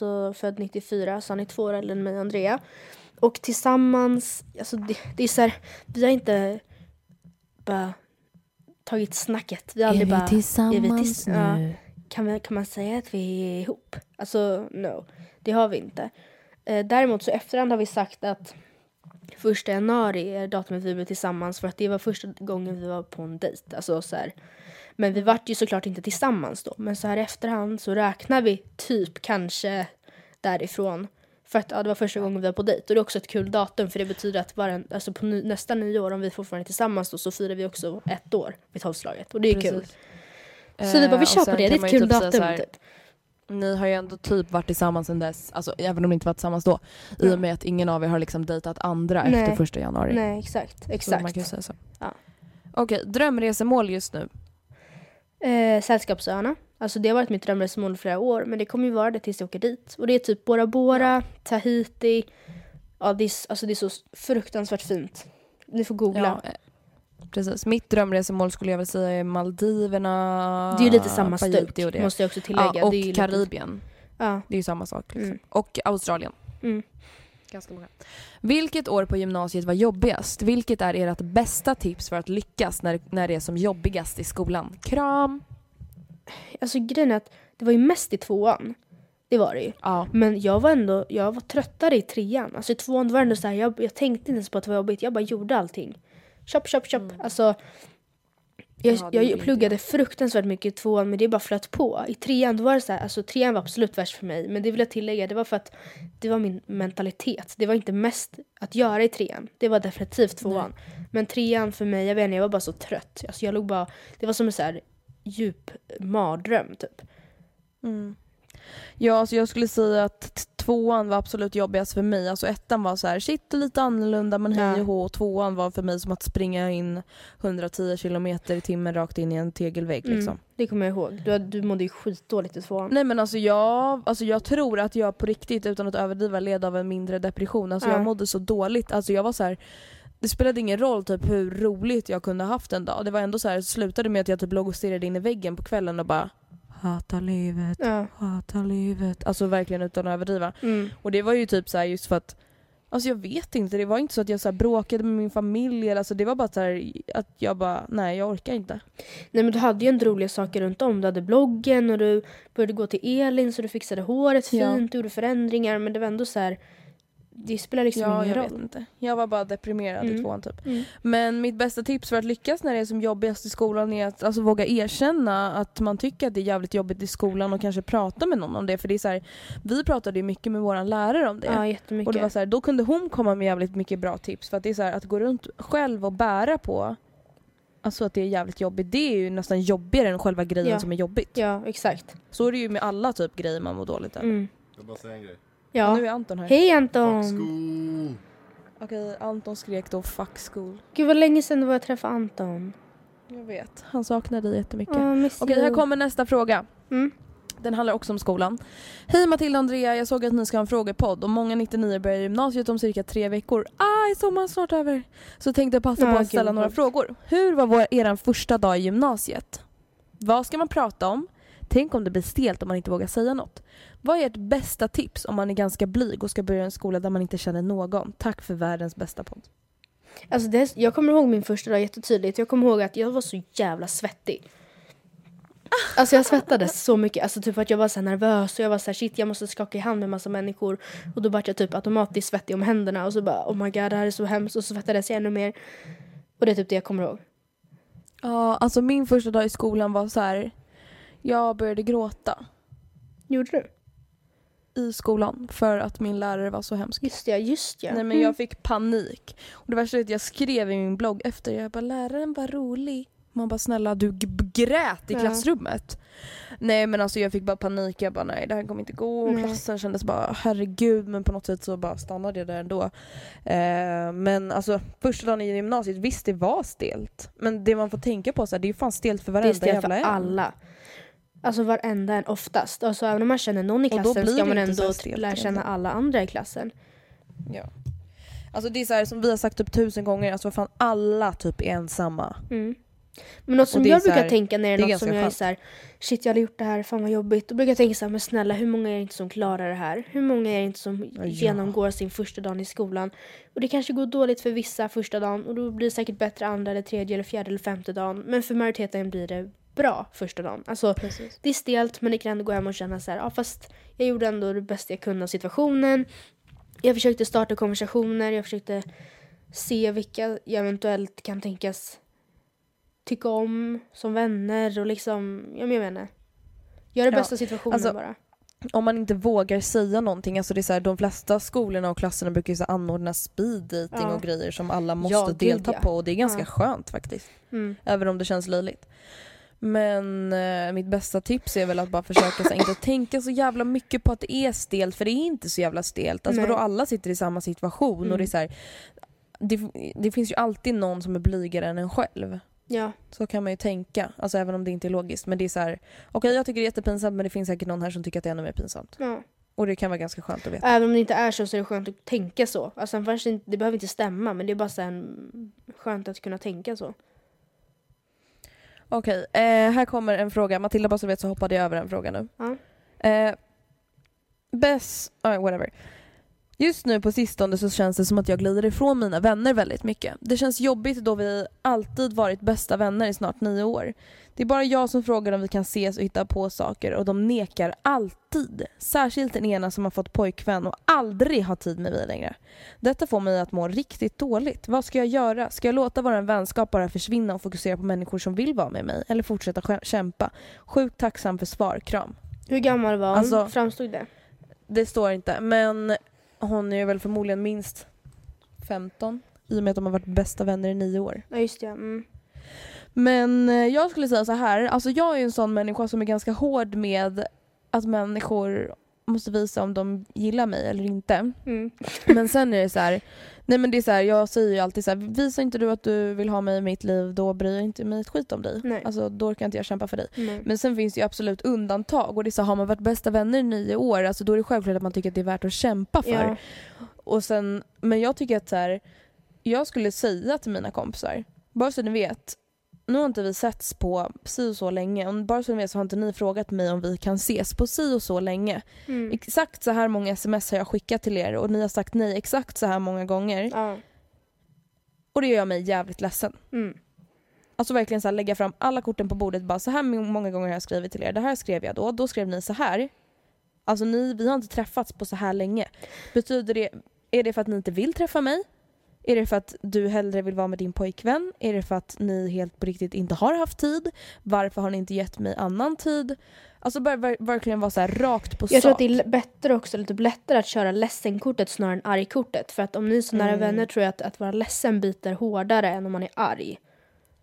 people today. Så född 94, så han är två år äldre än mig och Andrea. Och tillsammans, alltså det, det är så här, vi har inte bara tagit snacket. Vi har aldrig är vi bara, tillsammans är vi ja. nu? kan, vi, kan man säga att vi är ihop? Alltså no, det har vi inte. Eh, däremot så efterhand har vi sagt att första januari är datumet vi blev tillsammans för att det var första gången vi var på en dejt. Alltså så här. Men vi vart ju såklart inte tillsammans då. Men så här i efterhand så räknar vi typ kanske därifrån. För att ja, det var första gången vi var på dejt. Och det är också ett kul datum för det betyder att bara, alltså på ny, nästa nyår om vi fortfarande är tillsammans då så firar vi också ett år vid tolvslaget. Och det är kul. Precis. Så vi bara, vi Eh, kör på det. Det är ett kul typ datum här, typ. Ni har ju ändå typ varit tillsammans sen dess, alltså, även om ni inte var tillsammans då. I och med att ingen av er har liksom dejtat andra Nej. efter första januari. Nej, exakt. Så man exakt. kan ju säga så. Ja. Okej, drömresemål just nu. Eh, Sällskapsöarna. Alltså det har varit mitt drömresmål i flera år men det kommer ju vara det tills jag åker dit. Och det är typ Bora Bora, Tahiti. Ja det är, alltså det är så fruktansvärt fint. Ni får googla. Ja, eh, precis. Mitt drömresemål skulle jag väl säga är Maldiverna, det är ju lite samma stuk måste jag också tillägga. Ja, och Karibien. Lite, ja. Det är ju samma sak. Liksom. Mm. Och Australien. Mm. Ganska många. Vilket år på gymnasiet var jobbigast? Vilket är ert bästa tips för att lyckas när, när det är som jobbigast i skolan? Kram! Alltså grejen är att det var ju mest i tvåan. Det var det ju. Ja. Men jag var ändå, jag var tröttare i trean. Alltså i tvåan var det ändå så här, jag, jag tänkte inte ens på att det var jobbigt. Jag bara gjorde allting. Chop, chop, chop. Alltså, jag, jag inte pluggade fruktansvärt mycket i tvåan men det bara flöt på. I trean då var det så här, alltså trean var absolut värst för mig. Men det vill jag tillägga, det var för att det var min mentalitet. Det var inte mest att göra i trean. Det var definitivt tvåan. Men trean för mig, jag vet inte, jag var bara så trött. Alltså jag låg bara, det var som en så här djup mardröm typ. Mm. Ja, alltså jag skulle säga att tvåan var absolut jobbigast för mig. Alltså ettan var så här, shit lite annorlunda men hej och hå. Tvåan var för mig som att springa in 110 kilometer i timmen rakt in i en tegelvägg liksom. Mm, det kommer jag ihåg. Du, du mådde ju skitdåligt i tvåan. Nej men alltså jag, alltså jag tror att jag på riktigt utan att överdriva led av en mindre depression. Alltså Ja. jag mådde så dåligt. Alltså jag var så här. Det spelade ingen roll typ hur roligt jag kunde ha haft en dag. Det var ändå så här, slutade med att jag typ låg och stirrade in i väggen på kvällen och bara Hata livet, Ja. hata livet. Alltså verkligen utan att överdriva. Mm. Och det var ju typ så här just för att Alltså jag vet inte, det var inte så att jag så här bråkade med min familj. eller Alltså det var bara så här att jag bara, nej jag orkar inte. Nej men du hade ju ändå roliga saker runt om. Du hade bloggen och du började gå till Elin så du fixade håret Ja. fint, du gjorde förändringar men det var ändå så här. Det spelar liksom Ja, ingen jag roll. vet inte. Jag var bara deprimerad i Mm. tvåan typ. Mm. Men mitt bästa tips för att lyckas när det är som jobbigast i skolan är att alltså, våga erkänna att man tycker att det är jävligt jobbigt i skolan och kanske prata med någon om det. För det är så här, vi pratade ju mycket med vår lärare om det. Ja jättemycket. och det var så här, då kunde hon komma med jävligt mycket bra tips. För att det är så här, att gå runt själv och bära på Alltså att det är jävligt jobbigt, det är ju nästan jobbigare än själva grejen Ja. som är jobbigt. Ja exakt. Så är det ju med alla typ grejer man mår dåligt över. Mm. Jag bara säga en grej. Ja. Nu är Anton här. Hej Anton! School. Okej, Anton skrek då 'fuck school' Gud vad länge sedan det var jag träffade Anton. Jag vet, han saknar dig jättemycket. Oh, Okej, här kommer nästa fråga. Mm. Den handlar också om skolan. Hej Matilda och Andrea, jag såg att ni ska ha en frågepodd och många 99 börjar gymnasiet om cirka tre veckor. Aj, sommaren snart över. Så tänkte jag passa Ja, på att ställa några frågor. Hur var vår, eran första dag i gymnasiet? Vad ska man prata om? Tänk om det blir stelt om man inte vågar säga något. Vad är ert bästa tips om man är ganska blyg och ska börja en skola där man inte känner någon? Tack för världens bästa podd. Alltså det, jag kommer ihåg min första dag jättetydligt. Jag kommer ihåg att jag var så jävla svettig. Alltså jag svettades så mycket, alltså typ att jag var så nervös och jag var så här, shit jag måste skaka i hand med massa människor och då vart jag typ automatiskt svettig om händerna och så bara oh my god det här är så hemskt och så svettades jag ännu mer. Och det är typ det jag kommer ihåg. Ja, alltså min första dag i skolan var så här. Jag började gråta. Gjorde du? I skolan för att min lärare var så hemsk. Just ja, just ja. Nej men jag fick panik. Och det värsta är att jag skrev i min blogg efter, jag bara läraren var rolig. Man bara snälla du grät i klassrummet. Ja. Nej men alltså jag fick bara panik, jag bara nej det här kommer inte gå. Och klassen kändes bara herregud men på något sätt så bara stannade jag där ändå. Eh, men alltså första dagen i gymnasiet, visst det var stelt. Men det man får tänka på så här, det är ju fan stelt för varenda en. Det är stelt för alla. Alltså varenda en oftast. Alltså även om man känner någon i klassen ska man ändå lära känna alla andra i klassen. Ja. Alltså det är så här, som vi har sagt typ tusen gånger, alltså fan alla typ är ensamma. Mm. Men något som jag brukar här, tänka när det är, något som jag är såhär, shit jag hade gjort det här, fan vad jobbigt. Då brukar jag tänka såhär, men snälla hur många är det inte som klarar det här? Hur många är det inte som ja. genomgår sin första dag i skolan? Och det kanske går dåligt för vissa första dagen och då blir det säkert bättre andra eller tredje eller fjärde eller femte dagen. Men för majoriteten blir det bra första dagen. Alltså, det är stelt men det kan ändå gå hem och känna så här, ja fast jag gjorde ändå det bästa jag kunde av situationen. Jag försökte starta konversationer, jag försökte se vilka jag eventuellt kan tänkas tycka om som vänner och liksom, jag menar, göra det bästa ja. situationen alltså, bara. Om man inte vågar säga någonting, alltså det är så här, de flesta skolorna och klasserna brukar ju så anordna speed dating ja. och grejer som alla måste ja, delta ja. på och det är ganska skönt faktiskt. Mm. Även om det känns löjligt. Men eh, mitt bästa tips är väl att bara försöka så, inte tänka så jävla mycket på att det är stelt för det är inte så jävla stelt. Alltså då alla sitter i samma situation mm. och det är så här, det, det, finns ju alltid någon som är blygare än en själv. Ja. Så kan man ju tänka, alltså även om det inte är logiskt. Men det är så här, okej okay, jag tycker det är jättepinsamt men det finns säkert någon här som tycker att det är ännu mer pinsamt. Ja. Och det kan vara ganska skönt att veta. Även om det inte är så så är det skönt att tänka så. Alltså, det behöver inte stämma men det är bara så här, skönt att kunna tänka så. Okej, eh, här kommer en fråga. Matilda bara så vet så hoppade jag över en fråga nu. Ja. Eh, best, uh, whatever. Just nu på sistone så känns det som att jag glider ifrån mina vänner väldigt mycket. Det känns jobbigt då vi alltid varit bästa vänner i snart nio år. Det är bara jag som frågar om vi kan ses och hitta på saker och de nekar alltid. Särskilt den ena som har fått pojkvän och aldrig har tid med mig längre. Detta får mig att må riktigt dåligt. Vad ska jag göra? Ska jag låta vår vänskap bara försvinna och fokusera på människor som vill vara med mig? Eller fortsätta kämpa? Sjukt tacksam för svar. Kram. Hur gammal var hon? Alltså, Framstod det? Det står inte, men hon är väl förmodligen minst 15 i och med att de har varit bästa vänner i nio år. Ja, just det. Mm. Men eh, jag skulle säga så här, alltså jag är en sån människa som är ganska hård med att människor måste visa om de gillar mig eller inte. Mm. Men sen är det så här, nej men det är så här, jag säger ju alltid så här, visar inte du att du vill ha mig i mitt liv då bryr jag inte mig ett skit om dig. Nej. Alltså då kan inte jag kämpa för dig. Nej. Men sen finns det ju absolut undantag och det är så, har man varit bästa vänner i nio år, alltså då är det självklart att man tycker att det är värt att kämpa för. Ja. Och sen, men jag tycker att så här, jag skulle säga till mina kompisar, bara så ni vet, nu har inte vi setts på si och så länge. Och bara så ni vet så har inte ni frågat mig om vi kan ses på si och så länge. Mm. Exakt så här många sms har jag skickat till er och ni har sagt nej exakt så här många gånger. Ja. Och det gör mig jävligt ledsen. Mm. Alltså verkligen så här, lägga fram alla korten på bordet. Bara så här många gånger har jag skrivit till er. Det här skrev jag då. Då skrev ni så här. Alltså ni, vi har inte träffats på så här länge. Betyder det, är det för att ni inte vill träffa mig? Är det för att du hellre vill vara med din pojkvän? Är det för att ni helt på riktigt inte har haft tid? Varför har ni inte gett mig annan tid? Alltså bara verkligen vara så rakt på jag sak. Jag tror att det är bättre också, lite lättare att köra ledsenkortet snarare än argkortet. För att om ni är så nära mm. vänner tror jag att, att vara ledsen biter hårdare än om man är arg.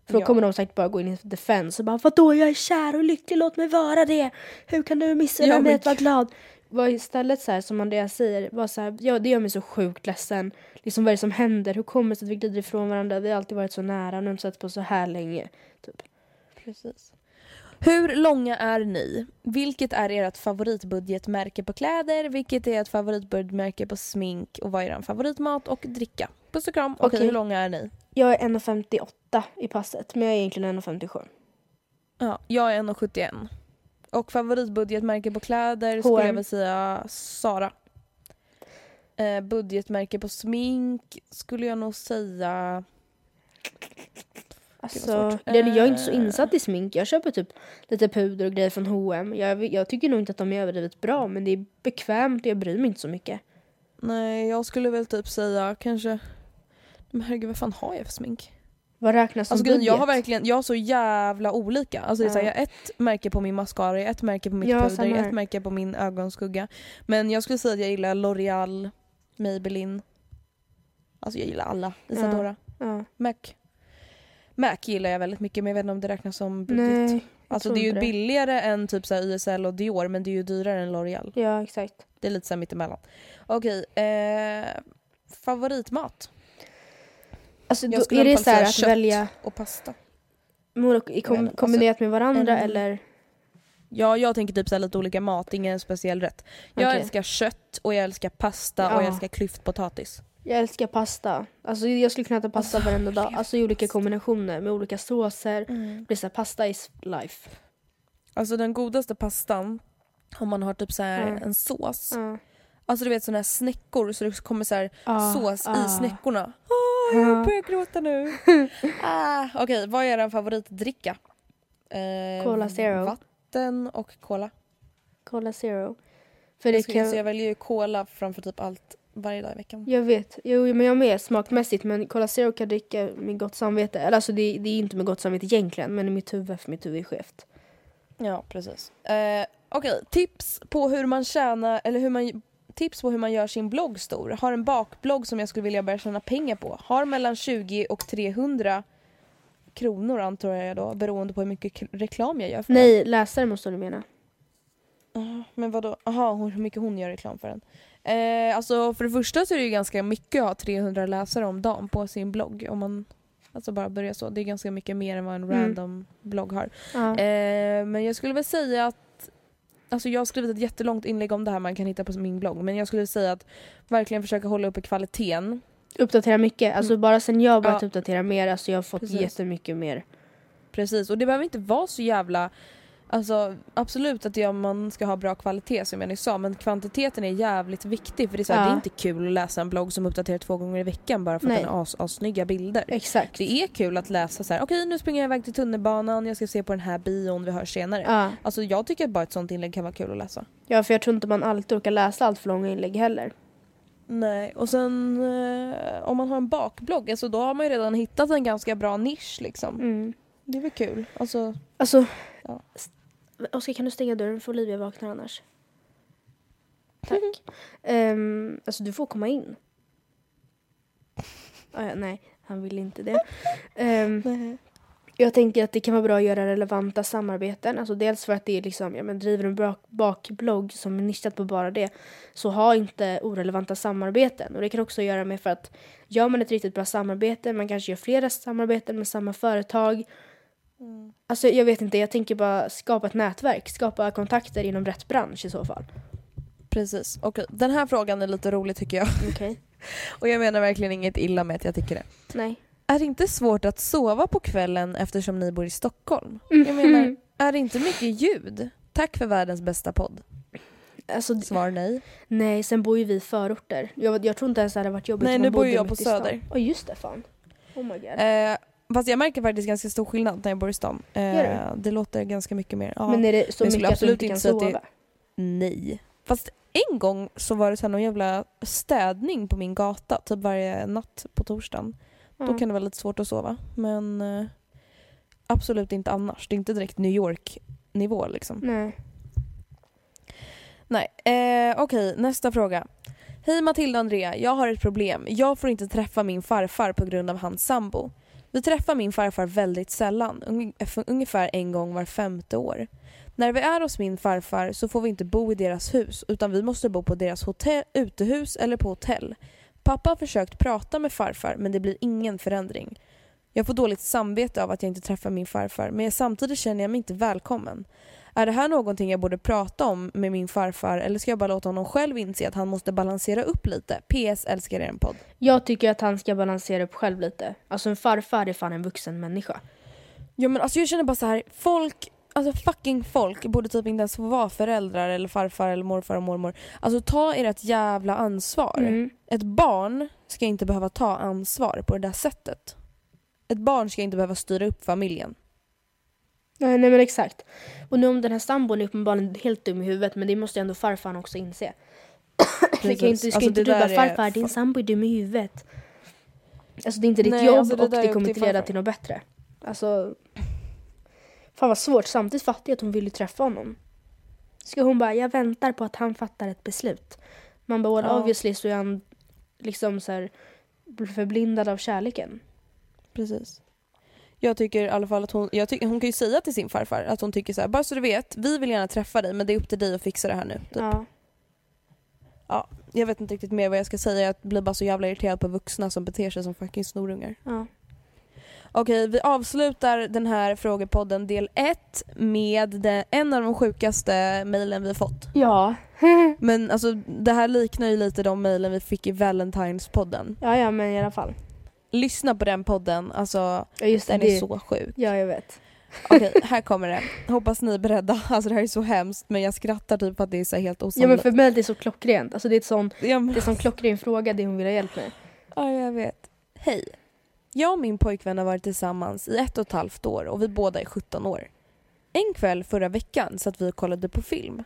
För då ja. kommer de säkert bara gå in i defense och bara vadå jag är kär och lycklig, låt mig vara det! Hur kan du missa ja, mig att vara glad? var istället så här, som Andreas säger, var så här, ja, det gör mig så sjukt ledsen. Liksom vad är det som händer? Hur kommer det sig att vi glider ifrån varandra? Vi har alltid varit så nära, nu har på så här länge. Typ. Precis. Hur långa är ni? Vilket är ert favoritbudgetmärke på kläder? Vilket är ert favoritbudgetmärke på smink? Och vad är er favoritmat och dricka? Puss och kram. Okej, okay. hur långa är ni? Jag är 1,58 i passet, men jag är egentligen 1,57. Ja, jag är 1,71. Och favoritbudgetmärke på kläder skulle H&M. jag väl säga Sara. Eh, budgetmärke på smink skulle jag nog säga... Alltså, det, jag är inte så Eh. insatt i smink. Jag köper typ lite puder och grejer från H&M. Jag, jag tycker nog inte att de är överdrivet bra men det är bekvämt och jag bryr mig inte så mycket. Nej, jag skulle väl typ säga kanske... Men herregud, vad fan har jag för smink? Vad räknas som Alltså budget? jag har verkligen, jag har så jävla olika. Alltså det är här, jag har ett märke på min mascara, ett märke på mitt Ja, puder, ett märke på min ögonskugga. Men jag skulle säga att jag gillar L'Oreal, Maybelline. Alltså jag gillar alla. Isadora. Ja. Mac. Mac gillar jag väldigt mycket men jag vet inte om det räknas som budget. Nej, alltså det är ju det. billigare än typ så YSL och Dior men det är ju dyrare än L'Oreal. Ja, exakt. Det är lite så här mittemellan. Okej, eh, favoritmat? Alltså, Jag då, är det så här att välja Och pasta. mor- i kom, alltså, kombinerat med varandra eller? Ja, jag tänker typ så lite olika mat, ingen speciell rätt. Jag Okej. älskar kött och jag älskar pasta och Ja. jag älskar klyftpotatis. Jag älskar pasta. Alltså jag skulle kunna äta pasta Alltså, varenda dag. Alltså i olika kombinationer med olika såser. Mm. Det blir så här, pasta is life. Alltså den godaste pastan, om man har typ så här Mm. en sås. Ja. Alltså du vet såna här snäckor så det kommer så här Ah, sås ah. i snäckorna. Åh, jag börjar gråta nu. <laughs> ah, Okej, vad är er favoritdricka? Eh, Cola Zero. Vatten och cola. Cola zero. För det Jag, kan... jag väljer ju cola framför typ allt varje dag i veckan. Jag vet. Jo, men jag med smakmässigt. Men Cola Zero kan dricka med gott samvete. Eller alltså det, det är inte med gott samvete egentligen. Men i mitt huvud, för mitt huvud är skevt. Ja, precis. Eh, Okej, tips på hur man tjänar, eller hur man Tips på hur man gör sin blogg stor. Har en bakblogg som jag skulle vilja börja tjäna pengar på. Har mellan 20 och 300 kronor antar jag då, beroende på hur mycket reklam jag gör för den. Nej, läsare måste du mena. Men vadå? Jaha, hur mycket hon gör reklam för den. Eh, alltså för det första så är det ju ganska mycket att ha 300 läsare om dagen på sin blogg. Om man alltså bara börjar så. Det är ganska mycket mer än vad en Mm. random blogg har. Ja. Eh, men jag skulle väl säga att Alltså jag har skrivit ett jättelångt inlägg om det här man kan hitta på min blogg. Men jag skulle säga att verkligen försöka hålla uppe kvaliteten. Uppdatera mycket. Alltså bara sen jag börjat Ja. uppdatera mer. Alltså jag har fått Precis. jättemycket mer. Precis, och det behöver inte vara så jävla... Alltså absolut att ja, man ska ha bra kvalitet som jag nyss sa men kvantiteten är jävligt viktig för det är, så här, Ja. det är inte kul att läsa en blogg som uppdaterar två gånger i veckan bara för Nej. att den har as, as snygga bilder. Exakt. Det är kul att läsa så här. okej nu springer jag iväg till tunnelbanan, jag ska se på den här bion, vi hörs senare. Ja. Alltså jag tycker att bara ett sånt inlägg kan vara kul att läsa. ja, för jag tror inte man alltid orkar läsa allt för långa inlägg heller. Nej, och sen eh, om man har en bakblogg, alltså då har man ju redan hittat en ganska bra nisch liksom. Mm. Det är väl kul. Alltså, Alltså, Ja. Oskar kan du stänga dörren för Olivia vaknar annars? <laughs> Tack. Ehm, alltså du får komma in. <laughs> Ah, ja, nej, han vill inte det. Ehm, jag tänker att det kan vara bra att göra relevanta samarbeten. Alltså dels för att det är liksom, ja, men driver en bak- bakblogg som är nischad på bara det så ha inte orelevanta samarbeten. Och det kan också göra med för att gör man ett riktigt bra samarbete, man kanske gör flera samarbeten med samma företag Alltså jag vet inte, jag tänker bara skapa ett nätverk, skapa kontakter inom rätt bransch i så fall. precis. Okej, den här frågan är lite rolig tycker jag. Okej. <laughs> Och jag menar verkligen inget illa med att jag tycker det. Nej. Är det inte svårt att sova på kvällen eftersom ni bor i Stockholm? Mm. Jag menar, är det inte mycket ljud? Tack för världens bästa podd. Alltså, Svar nej. nej, sen bor ju vi i förorter. Jag, jag tror inte ens det hade varit jobbigt Nej, om nu man bor bodde ju jag på. Söder. Ja just det, fan. Oh my god. Eh, fast jag märker faktiskt ganska stor skillnad när jag bor i stan. Eh, det låter ganska mycket mer. Ja. Men är det så mycket att du inte kan att det- sova? Nej. Fast en gång så var det så här någon jävla städning på min gata, typ varje natt på torsdagen. Då Ja. kan det vara lite svårt att sova. Men eh, absolut inte annars. Det är inte direkt New York-nivå liksom. Nej. Nej. Eh, Okej, nästa fråga. Hej Matilda och Andrea, jag har ett problem. Jag får inte träffa min farfar på grund av hans sambo. Vi träffar min farfar väldigt sällan, ung- ungefär en gång var femte år. När vi är hos min farfar så får vi inte bo i deras hus utan vi måste bo på deras hotell, utehus eller på hotell. Pappa har försökt prata med farfar men det blir ingen förändring. Jag får dåligt samvete av att jag inte träffar min farfar men samtidigt känner jag mig inte välkommen. Är det här någonting jag borde prata om med min farfar eller ska jag bara låta honom själv inse att han måste balansera upp lite? PS älskar er en podd. Jag tycker att han ska balansera upp själv lite. Alltså en farfar är fan en vuxen människa. Ja men alltså jag känner bara så här, folk alltså fucking folk borde typ inte ens få vara föräldrar eller farfar eller morfar och mormor. Alltså ta ert jävla ansvar. Mm. Ett barn ska inte behöva ta ansvar på det där sättet. Ett barn ska inte behöva styra upp familjen. Nej, nej men exakt. Och nu om den här sambon är uppenbarligen helt dum i huvudet men det måste ändå farfar också inse. <clears throat> det kan inte, ska Alltså, inte du bara där är- farfar din sambo är dum i huvudet. Alltså det är inte ditt Nej, jobb alltså, det och det kommer inte leda farfar. till något bättre. Alltså. Fan vad svårt. Samtidigt fattar jag att hon vill ju träffa honom. Ska hon bara, jag väntar på att han fattar ett beslut. Man bara, well, Ja. obviously så är han liksom så här förblindad av kärleken. Precis. Jag tycker i alla fall att hon, jag tycker, hon kan ju säga till sin farfar att hon tycker så här, bara så du vet, vi vill gärna träffa dig men det är upp till dig att fixa det här nu. Typ. Ja. Ja, jag vet inte riktigt mer vad jag ska säga, jag blir bara så jävla irriterad på vuxna som beter sig som fucking snorungar. ja. Okej, vi avslutar den här frågepodden del 1 med den, en av de sjukaste mejlen vi fått. Ja. <laughs> Men alltså det här liknar ju lite de mejlen vi fick i Valentine's-podden. ja, ja men i alla fall. Lyssna på den podden, alltså Ja, just den det. är så sjuk. Ja, jag vet. Okej, <laughs> här kommer det. Hoppas ni är beredda. Alltså det här är så hemskt men jag skrattar typ för att det är så helt Ja men osannolikt. för mig är det så klockrent. Alltså det är, ett sån, Ja, men- det är en sån klockren fråga det hon vill ha hjälp med. Ja, jag vet. Hej. Jag och min pojkvän har varit tillsammans i ett och ett halvt år och vi båda är 17 år. En kväll förra veckan satt vi och kollade på film.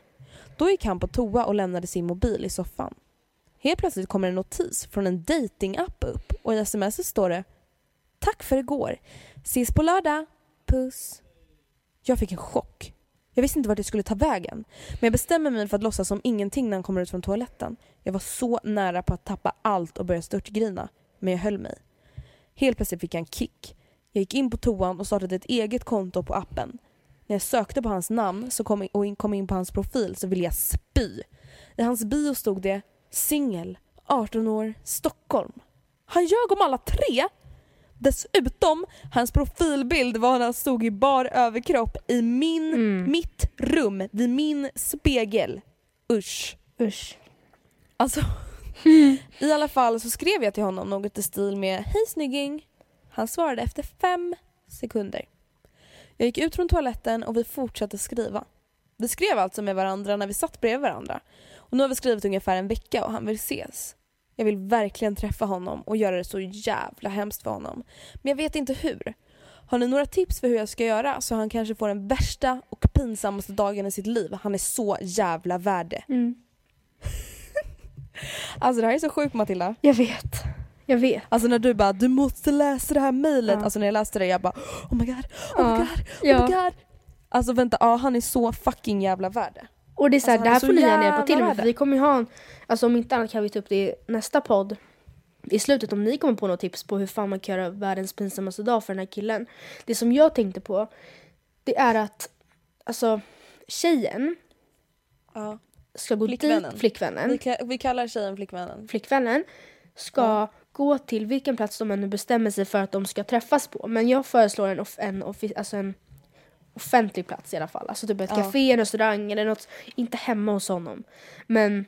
Då gick han på toa och lämnade sin mobil i soffan. Helt plötsligt kommer en notis från en datingapp upp och i sms står det Tack för igår. Ses på lördag. Puss. Jag fick en chock. Jag visste inte vart jag skulle ta vägen. Men jag bestämmer mig för att låtsas som ingenting när han kommer ut från toaletten. Jag var så nära på att tappa allt och börja störtgrina. Men jag höll mig. Helt plötsligt fick jag en kick. Jag gick in på toan och startade ett eget konto på appen. När jag sökte på hans namn så kom och in, kom in på hans profil så ville jag spy. I hans bio stod det singel, 18 år, Stockholm. Han ljög om alla tre! Dessutom, hans profilbild var när han stod i bar överkropp i min, Mm. mitt rum, vid min spegel. Usch. Usch. Alltså, i alla fall så skrev jag till honom något i stil med Hej snygging. Han svarade efter fem sekunder. Jag gick ut från toaletten och vi fortsatte skriva. Vi skrev alltså med varandra när vi satt bredvid varandra. Och nu har vi skrivit ungefär en vecka och han vill ses. Jag vill verkligen träffa honom och göra det så jävla hemskt för honom. Men jag vet inte hur. Har ni några tips för hur jag ska göra så han kanske får den värsta och pinsammaste dagen i sitt liv? Han är så jävla värd det. Mm. Alltså det här är så sjukt Matilda. Jag vet. Jag vet. Alltså när du bara du måste läsa det här mejlet. Ja. Alltså när jag läste det jag bara oh my god, oh my Ja. god, oh Ja. my god. Alltså vänta, ja han är så fucking jävla värd. Och det är så här, Alltså, det här så får ni gärna hjälpa till med för vi kommer ju ha en, alltså om inte annat kan vi ta upp det i nästa podd i slutet om ni kommer på något tips på hur fan man kan göra världens pinsammaste dag för den här killen. Det som jag tänkte på det är att alltså tjejen Ja. Ska gå Flickvännen. dit, flickvännen, Vi, ka- vi kallar tjejen flickvännen. flickvännen ska gå till vilken plats de än bestämmer sig för att de ska träffas på. Men jag föreslår en, off- en, offi- alltså en offentlig plats i alla fall. Alltså typ ett Ja. café, en restaurang eller något. Inte hemma hos honom. Men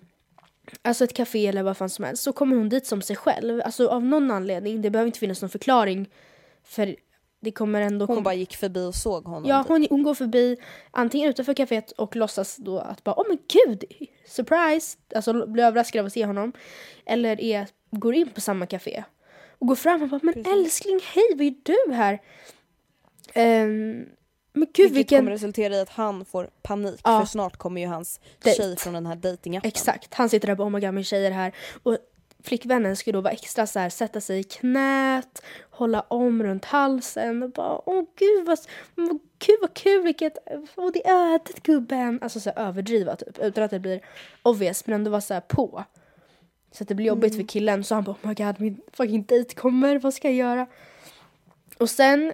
alltså ett café eller vad fan som helst. Så kommer hon dit som sig själv. Alltså av någon anledning. Det behöver inte finnas någon förklaring. För det kommer ändå... Hon kom- bara gick förbi och såg honom. Ja, typ. hon, hon går förbi antingen utanför kaféet och låtsas då att bara åh men gud, surprise! Alltså blir överraskad av att se honom. Eller är, går in på samma café och går fram och bara men älskling hej vad gör du här? Ehm, men gud Vilket vilken... kommer resultera i att han får panik Ja. för snart kommer ju hans Dejt. tjej från den här datingappen. Exakt, han sitter där och bara oh my god min tjej är här. Och flickvännen ska då vara extra så här, sätta sig i knät, hålla om runt halsen och bara åh gud vad, vad, gud, vad kul vilket, åh det är ödet gubben. Alltså så här, överdriva typ utan att det blir obvious men ändå vara så här på. Så att det blir jobbigt för killen så han bara oh my god min fucking dejt kommer, vad ska jag göra? Och sen,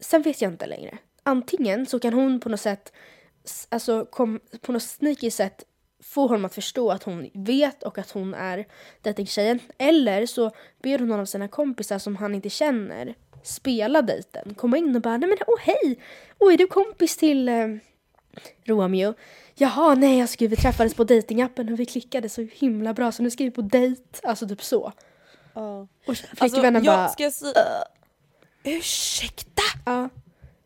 sen vet jag inte längre. Antingen så kan hon på något sätt, alltså kom, på något sneaky sätt få honom att förstå att hon vet och att hon är dejtingtjejen. Eller så ber hon någon av sina kompisar som han inte känner spela dejten. Komma in och bara nej men åh hej! Åh är du kompis till eh, Romeo? Jaha nej jag vi träffades på datingappen och vi klickade så himla bra så nu ska vi på dejt. Alltså typ så. Ja. Och Alltså, flickvännen jag bara ska säga... Ursäkta? ja.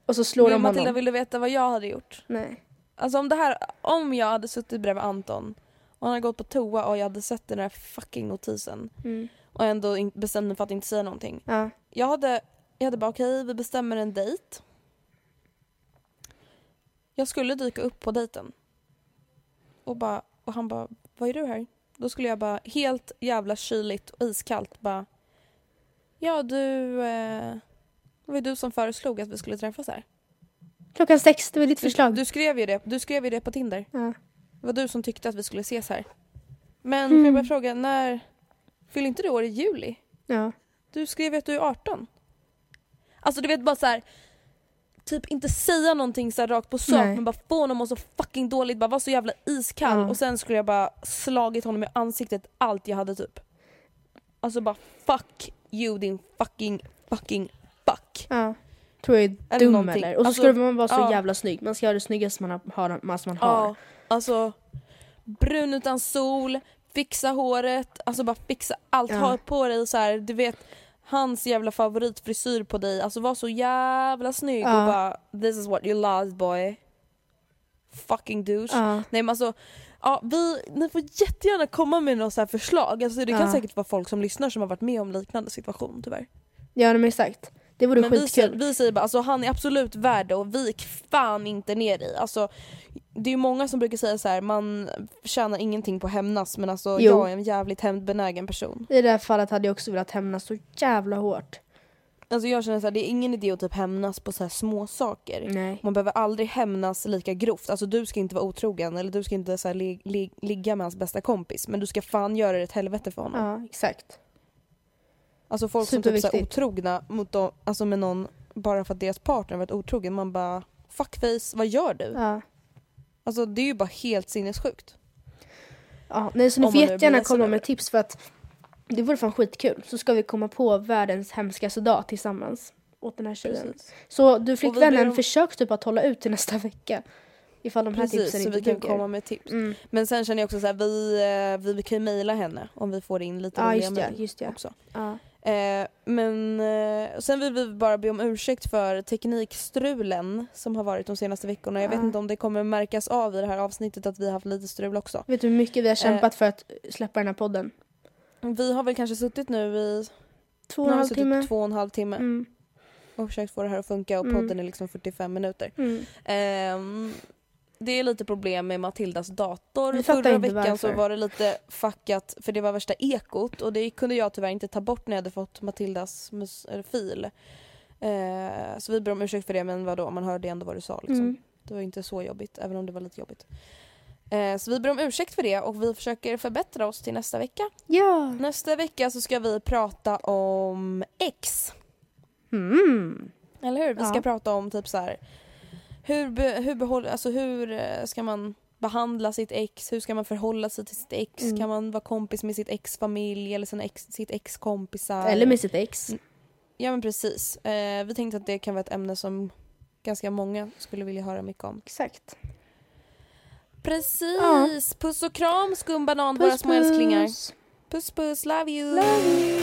Och så slår de Matilda honom. vill du veta vad jag hade gjort? Nej. Alltså om det här, om jag hade suttit bredvid Anton och han hade gått på toa och jag hade sett den här fucking notisen Mm. och ändå in- bestämt mig för att inte säga någonting. Ja. Jag hade, jag hade bara okej, vi bestämmer en dejt. Jag skulle dyka upp på dejten. Och, bara, och han bara, vad är du här? Då skulle jag bara helt jävla kyligt och iskallt bara Ja du, eh, det var ju du som föreslog att vi skulle träffas här. Klockan sex, det var ditt Du, förslag. du, skrev ju det, du skrev ju det på Tinder. Ja. Det var du som tyckte att vi skulle ses här. Men Mm. får jag bara fråga, när fyller inte du år i juli? ja. Du skrev ju att du är 18. Alltså du vet bara så här. Typ inte säga någonting så rakt på sak men bara få honom att må så fucking dåligt, bara vara så jävla iskall Ja. och sen skulle jag bara slagit honom i ansiktet allt jag hade typ. Alltså bara fuck you din fucking fucking fuck. ja. Tror jag är Eller dum någonting. eller? Och så Alltså, ska man vara så ja. jävla snygg. Man ska ha det snyggaste man har, man, har. Ja, alltså brun utan sol, fixa håret, alltså bara fixa allt. Ja. Ha på dig så här, du vet hans jävla favoritfrisyr på dig. Alltså var så jävla snygg Ja. och bara this is what you lost boy. Fucking douche. Ja. Nej men alltså, ja, vi, ni får jättegärna komma med några så här förslag. Alltså, det kan säkert vara folk som lyssnar som har varit med om liknande situation tyvärr. ja, men exakt. Det vore Men vi, skitkul. säger- vi säger bara alltså han är absolut värd och vik fan inte ner i. Alltså, det är ju många som brukar säga så här, man tjänar ingenting på att hämnas men alltså Jo. jag är en jävligt hämndbenägen person. I det här fallet hade jag också velat hämnas så jävla hårt. Alltså jag känner så här, det är ingen idé att typ hämnas på så här små saker. Nej. Man behöver aldrig hämnas lika grovt. Alltså du ska inte vara otrogen eller du ska inte så här, li, li, ligga med hans bästa kompis men du ska fan göra det ett helvete för honom. Ja, exakt. Alltså folk som typ så Superviktigt. otrogna mot dem, alltså med någon bara för att deras partner varit otrogen. Man bara fuckface, vad gör du? Ja. Alltså det är ju bara helt sinnessjukt. Ja, nej, så ni får jättegärna komma med tips för att det vore fan skitkul. Så ska vi komma på världens hemskaste dag tillsammans åt den här tjejen. Precis. Så du flickvännen, om- försök typ att hålla ut till nästa vecka. Ifall de här Precis, tipsen så inte vi kan duger. komma med tips. Mm. Men sen känner jag också så här, vi, eh, vi kan ju mejla henne om vi får in lite Ja, roliga mejl just det. också. Ja. Eh, men eh, sen vill vi bara be om ursäkt för teknikstrulen som har varit de senaste veckorna. Jag vet inte om det kommer märkas av i det här avsnittet att vi har haft lite strul också. Vet du hur mycket vi har Eh. kämpat för att släppa den här podden? Vi har väl kanske suttit nu i Två och en halv timme. två och en halv timme Mm. och försökt få det här att funka och Mm. podden är liksom 45 minuter. Mm. Ehm, det är lite problem med Matildas dator. Förra veckan så varför. var det lite fuckat för det var värsta ekot och det kunde jag tyvärr inte ta bort när jag hade fått Matildas fil. Eh, så vi ber om ursäkt för det men vadå, man hörde ändå vad du sa. Liksom. Mm. Det var inte så jobbigt även om det var lite jobbigt. Eh, så vi ber om ursäkt för det och vi försöker förbättra oss till nästa vecka. Ja. Nästa vecka så ska vi prata om X. Mm. Eller hur? Vi ska Ja. prata om typ så här. Hur, be, hur, behåll, alltså hur eh, ska man behandla sitt ex? Hur ska man förhålla sig till sitt ex? Mm. Kan man vara kompis med sitt ex familj eller sina ex, sitt ex kompisar? Eller med sitt ex. Mm. Ja men precis. Eh, vi tänkte att det kan vara ett ämne som ganska många skulle vilja höra mycket om. Exakt. Precis! Puss och kram skumbanan våra små älsklingar. Puss puss, love you! Love you.